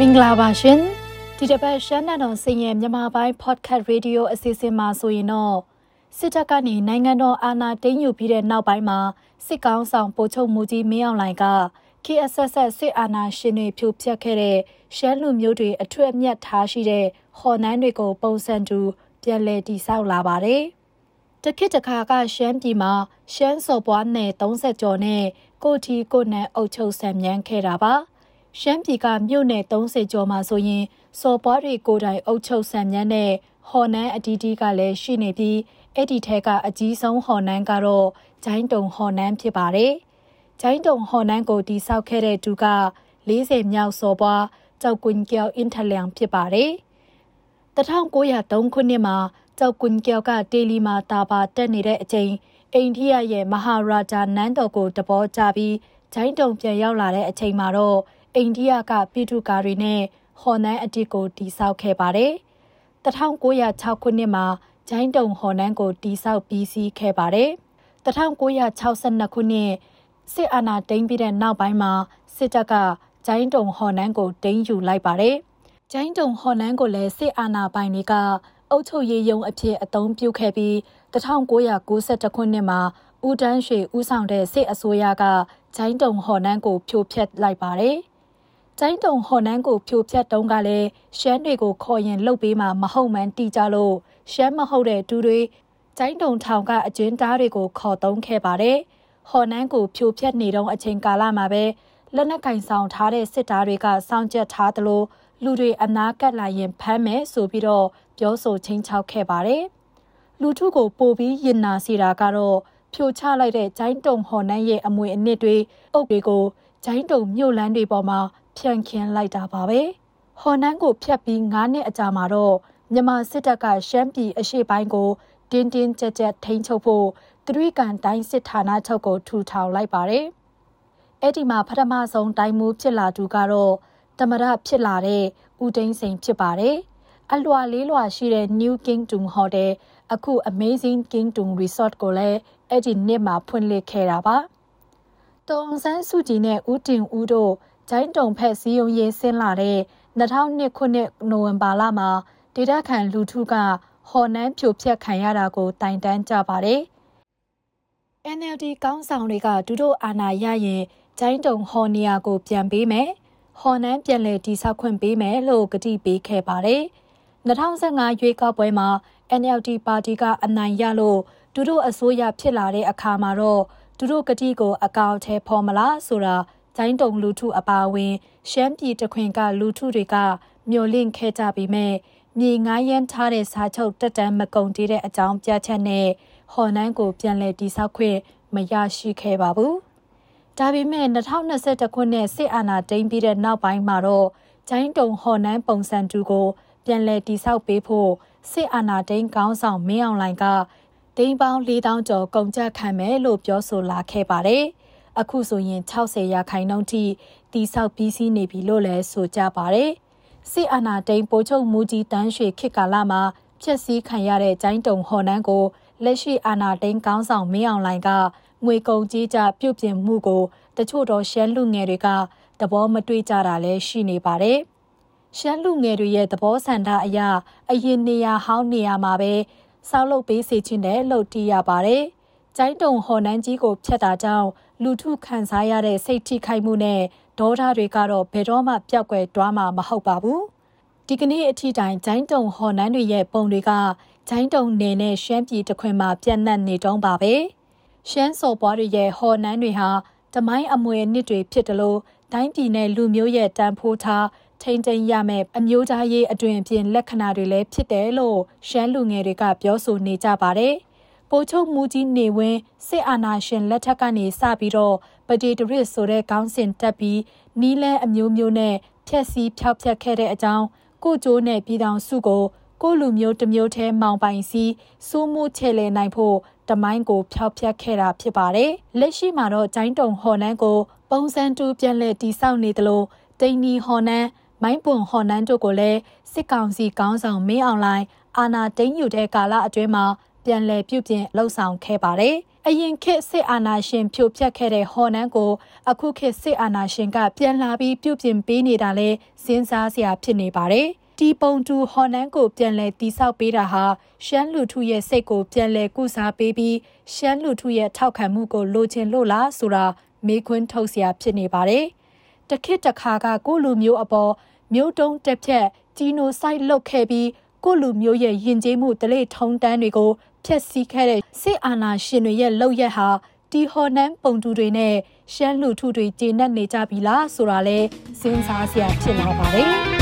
မင်္ဂလာပါရှင်ဒီတစ်ပတ်ရှမ်းနယ်တော်စင်ရဲ့မြန်မာပိုင်း podcast radio အစီအစဉ်မှာဆိုရင်တော့စစ်တပ်ကနေနိုင်ငံတော်အာဏာသိမ်းယူပြီးတဲ့နောက်ပိုင်းမှာစစ်ကောင်းဆောင်ပို့ချုပ်မှုကြီးမင်းအောင်လှိုင်က KSS စစ်အာဏာရှင်တွေဖြိုဖျက်ခဲ့တဲ့ရှမ်းလူမျိုးတွေအထွတ်အမြတ်ထားရှိတဲ့ဟော်နန်းတွေကို ပုံစံတူပြန်လည်တည်ဆောက်လာပါတယ်။တခိတခါကရှမ်းပြည်မှာရှမ်းစော်ပွားနယ်30ကျော်နဲ့ကိုထီကိုနန်အုပ်ချုပ်ဆံမြန်းခဲ့တာပါ။ ရှမ်းပြည်ကမြို့နယ်30ကျော်မှာဆိုရင်စော်ပွားတွေကိုတိုင်အုပ်ချုပ်ဆံမြန်းတဲ့ဟော်နန်းအတီးတီးကလည်းရှိနေပြီးအဲ့ဒီထဲကအကြီးဆုံးဟော်နန်းကတော့ဂျိုင်းတုံဟော်နန်းဖြစ်ပါတယ်။ဂျိုင်းတုံဟော်နန်းကိုတိဆောက်ခဲ့တဲ့သူက40မြောက်စော်ပွားကြောက်ကွင်ကျော်အင်ထလျံဖြစ်ပါတယ်။1903ခုနှစ်မှာကြောက်ကွင်ကျော်ကတေလီမာတာပါတက်နေတဲ့အချိန်အိန္ဒိယရဲ့မဟာရာဂျာနန်းတော်ကိုတဘောကြပြီးဂျိုင်းတုံပြန်ရောက်လာတဲ့အချိန်မှာတော့ အိန္ဒိယကပြည်သူကာတွေနဲ့ဟော်နန်းအတစ်ကိုတိဆောက်ခဲ့ပါတယ်။1906ခုနှစ်မှာဂျိုင်းတုံဟော်နန်းကိုတိဆောက်ပြီးစီးခဲ့ပါတယ်။1962ခုနှစ်စစ်အာဏာသိမ်းပြီးတဲ့နောက်ပိုင်းမှာစစ်တပ်ကဂျိုင်းတုံဟော်နန်းကိုတင်းယူလိုက်ပါတယ်။ဂျိုင်းတုံဟော်နန်းကိုလည်းစစ်အာဏာပိုင်တွေကအုပ်ချုပ်ရေးယုံအဖြစ်အသုံးပြုခဲ့ပြီး1992ခုနှစ်မှာဦးတန်းရွှေဦးဆောင်တဲ့စစ်အစိုးရကဂျိုင်းတုံဟော်နန်းကိုဖြိုဖျက်လိုက်ပါတယ်။ ဂျိုင်းတုံဟော်နန်းကိုဖြိုဖျက်တုန်းကလည်းရှမ်းတွေကိုခေါ်ရင်လှုပ်ပေးမှမဟုတ်မှန်းတီးကြလို့ရှမ်းမဟုတ်တဲ့သူတွေကျိုင်းတုံထောင်ကအကျဉ်းသားတွေကိုခေါ်သုံးခဲ့ပါတယ်။ဟော်နန်းကိုဖြိုဖျက်နေတော့အချိန်ကာလမှာပဲလက်နက်ကင်ဆောင်ထားတဲ့စစ်သားတွေကစောင့်ကြပ်ထားသလိုလူတွေအနာကပ်လာရင်ဖမ်းမယ်ဆိုပြီးတော့ပြောဆိုချင်းချောက်ခဲ့ပါတယ်။လူထုကိုပိုပြီးရင်နာစီတာကတော့ဖြိုချလိုက်တဲ့ဂျိုင်းတုံဟော်နန်းရဲ့အမွေအနှစ်တွေအုပ်တွေကိုဂျိုင်းတုံမြို့လန်းတွေပေါ်မှာ ဖြန့်ခင်းလိုက်တာပါပဲ။ဟော်နန်းကိုဖျက်ပြီး9နှစ်အကြာမှာတော့မြန်မာစစ်တပ်ကရှမ်းပြည်အရှေ့ပိုင်းကိုတင်းတင်းကြပ်ကြပ်ထိန်းချုပ်ဖို့သတိကန်တိုင်းစစ်ဌာနချုပ်ကိုထူထောင်လိုက်ပါတယ်။အဲ့ဒီမှာပထမဆုံးတိုင်းမှုဖြစ်လာသူကတော့တမရဖြစ်လာတဲ့ဦးသိန်းစိန်ဖြစ်ပါတယ်။အလွာလေးလွာရှိတဲ့ New Kingdom Hotel အခု Amazing Kingdom Resort ကိုလည်းအဲ့ဒီနှစ်မှာဖွင့်လှစ်ခဲ့တာပါ။တုံစန်းစုကြည်နဲ့ဦးတင်ဦးတို့ ဂျိုင်းတုံဖက်စည်းရုံးရေးဆင်းလာတဲ့2002ခုနှစ်နိုဝင်ဘာလမှာဒေတာခန်လူထုကဟော်နန်းဖြိုဖျက်ခံရတာကိုတိုင်တန်းကြပါတယ်။ NLD ကောင်းဆောင်တွေကဒုတို့အာဏာရရင်ဂျိုင်းတုံဟော်နီယာကိုပြန်ပေးမယ်။ဟော်နန်းပြန်လည်တိဆောက်ခွင့်ပေးမယ်လို့ကတိပေးခဲ့ပါတယ်။2015ရွေးကောက်ပွဲမှာ NLD ပါတီကအနိုင်ရလို့ဒုတို့အစိုးရဖြစ်လာတဲ့အခါမှာတော့ဒုတို့ကတိကိုအကောင့်ထဲဖော်မလားဆိုတာ ဂျိုင်းတုံလူထုအပါအဝင် ရှမ်းပြည်တခွင်ကလူထုတွေကမျော်လင့်ခဲ့ကြပြီးမြဲမြေငားရမ်းထားတဲ့စာချုပ်တက်တန်းမကုန်သေးတဲ့အကြောင်းပြချက်နဲ့ဟော်နန်းကိုပြန်လည်တိစောက်ခွင့်မရရှိခဲ့ပါဘူး။ဒါပေမဲ့2021ခုနှစ်စစ်အာဏာသိမ်းပြီးတဲ့နောက်ပိုင်းမှာတော့ဂျိုင်းတုံဟော်နန်းပုံစံတူကို ပြန်လည်တိစောက်ပေးဖို့စစ်အာဏာသိမ်းကောင်းဆောင်မင်းအောင်လှိုင်ကဒိန်းပေါင်း4000ကျော်ကုန်ကျခံမယ်လို့ပြောဆိုလာခဲ့ပါတယ်။ အခုဆိုရင်60ရာခိုင်နှုန်းထိတိစောက်ပြီးစီးနေပြီလို့လည်းဆိုကြပါတယ်။စစ်အာဏာသိမ်းပိုချုပ်မူကြီးတန်းရွှေခေတ်ကာလမှာဖျက်ဆီးခံရတဲ့ကျိုင်းတုံဟော်နန်းကိုလက်ရှိအာဏာသိမ်းကောင်းဆောင်မင်းအောင်လှိုင်ကငွေကုန်ကြီးကြပြုတ်ပြင်မှုကိုတချို့တော့ရှမ်းလူငယ်တွေကသဘောမတွေ့ကြတာလည်းရှိနေပါတယ်။ရှမ်းလူငယ်တွေရဲ့သဘောဆန္ဒအရအရင်နေရာဟောင်းနေရာမှာပဲစောက်လုပ်ပေးစေချင်တယ်လို့တီးရပါတယ်။ ကျိုင်းတုံဟော်နန်းကြီးကိုဖျက်တာကြောင့်လူထုခံစားရတဲ့စိတ်ထိခိုက်မှုနဲ့ဒေါသတွေကတော့ဘယ်တော့မှပြောက်ကွယ်တွားမှာမဟုတ်ပါဘူးဒီကနေ့အထိတိုင်ဂျိုင်းတုံဟော်နန်းတွေရဲ့ပုံတွေကဂျိုင်းတုံနယ်နဲ့ရှမ်းပြည်တခွင်မှာပြန့်နှံ့နေတုံးပါပဲရှမ်းစော်ပွားတွေရဲ့ဟော်နန်းတွေဟာတမိုင်းအမွေအနှစ်တွေဖြစ်တယ်လို့တိုင်းပြည်နဲ့လူမျိုးရဲ့တန်ဖိုးထားထိန်ထိန်ရမယ်အမျိုးသားရေးအတွင်ပြင်လက္ခဏာတွေလည်းဖြစ်တယ်လို့ရှမ်းလူငယ်တွေကပြောဆိုနေကြပါတယ်။ ပိုချုပ်မူကြီးနေဝင်းစစ်အာဏာရှင်လက်ထက်ကနေစပြီးတော့ပဒေတရစ်ဆိုတဲ့ခေါင်းစဉ်တက်ပြီးနီးလဲအမျိုးမျိုးနဲ့ဖြက်စီးဖျောက်ဖျက်ခဲ့တဲ့အကြောင်းကိုကျိုးနဲ့ပြည်ထောင်စုကိုကိုလူမျိုးတစ်မျိုးထဲမောင်ပိုင်စီစိုးမှုချေလဲနိုင်ဖို့တမိုင်းကိုဖျောက်ဖျက်ခဲ့တာဖြစ်ပါတယ်။လက်ရှိမှာတော့ဂျိုင်းတုံဟော်နန်းကို ပုံစံတူပြန်လဲတိဆောက်နေသလိုတိန်နီဟော်နန်းမိုင်းပွန်ဟော်နန်းတို့ကိုလည်းစစ်ကောင်စီကောင်းဆောင်မင်းအောင်လှိုင်အာနာတိန်ယူတဲ့ကာလအတွင်းမှာ ပြန်လည်ပြုပြင်လှုပ်ဆောင်ခဲ့ပါတယ်။အရင်ခေတ်စစ်အာဏာရှင်ဖြိုဖျက်ခဲ့တဲ့ဟော်နန်းကိုအခုခေတ်စစ်အာဏာရှင်ကပြန်လာပြီးပြုပြင်ပေးနေတာလဲစဉ်းစားစရာဖြစ်နေပါတယ်။ဒီပုံတူဟော်နန်းကိုပြန်လဲတိဆောက်ပေးတာဟာရှမ်းလူထုရဲ့စိတ်ကိုပြန်လဲကုစားပေးပြီးရှမ်းလူထုရဲ့ထောက်ခံမှုကိုလိုချင်လို့လားဆိုတာမေးခွန်းထုတ်စရာဖြစ်နေပါတယ်။တခေတ်တခါကကိုလူမျိုးအပေါ်မျိုးတုံးတက်ဖြက်ဂျီနိုဆိုက်လုပ်ခဲ့ပြီးကိုလူမျိုးရဲ့ယဉ်ကျေးမှုတလေထုံးတမ်းတွေကို ဖျက်ဆီးခဲ့တဲ့စစ်အာဏာရှင်တွေရဲ့လုပ်ရက်ဟာတီဟော်နန်းပုံတူတွေနဲ့ရှမ်းလူထုတွေကျေနပ်နေကြပြီလားဆိုတာလဲစဉ်းစားစရာဖြစ်လာပါတယ်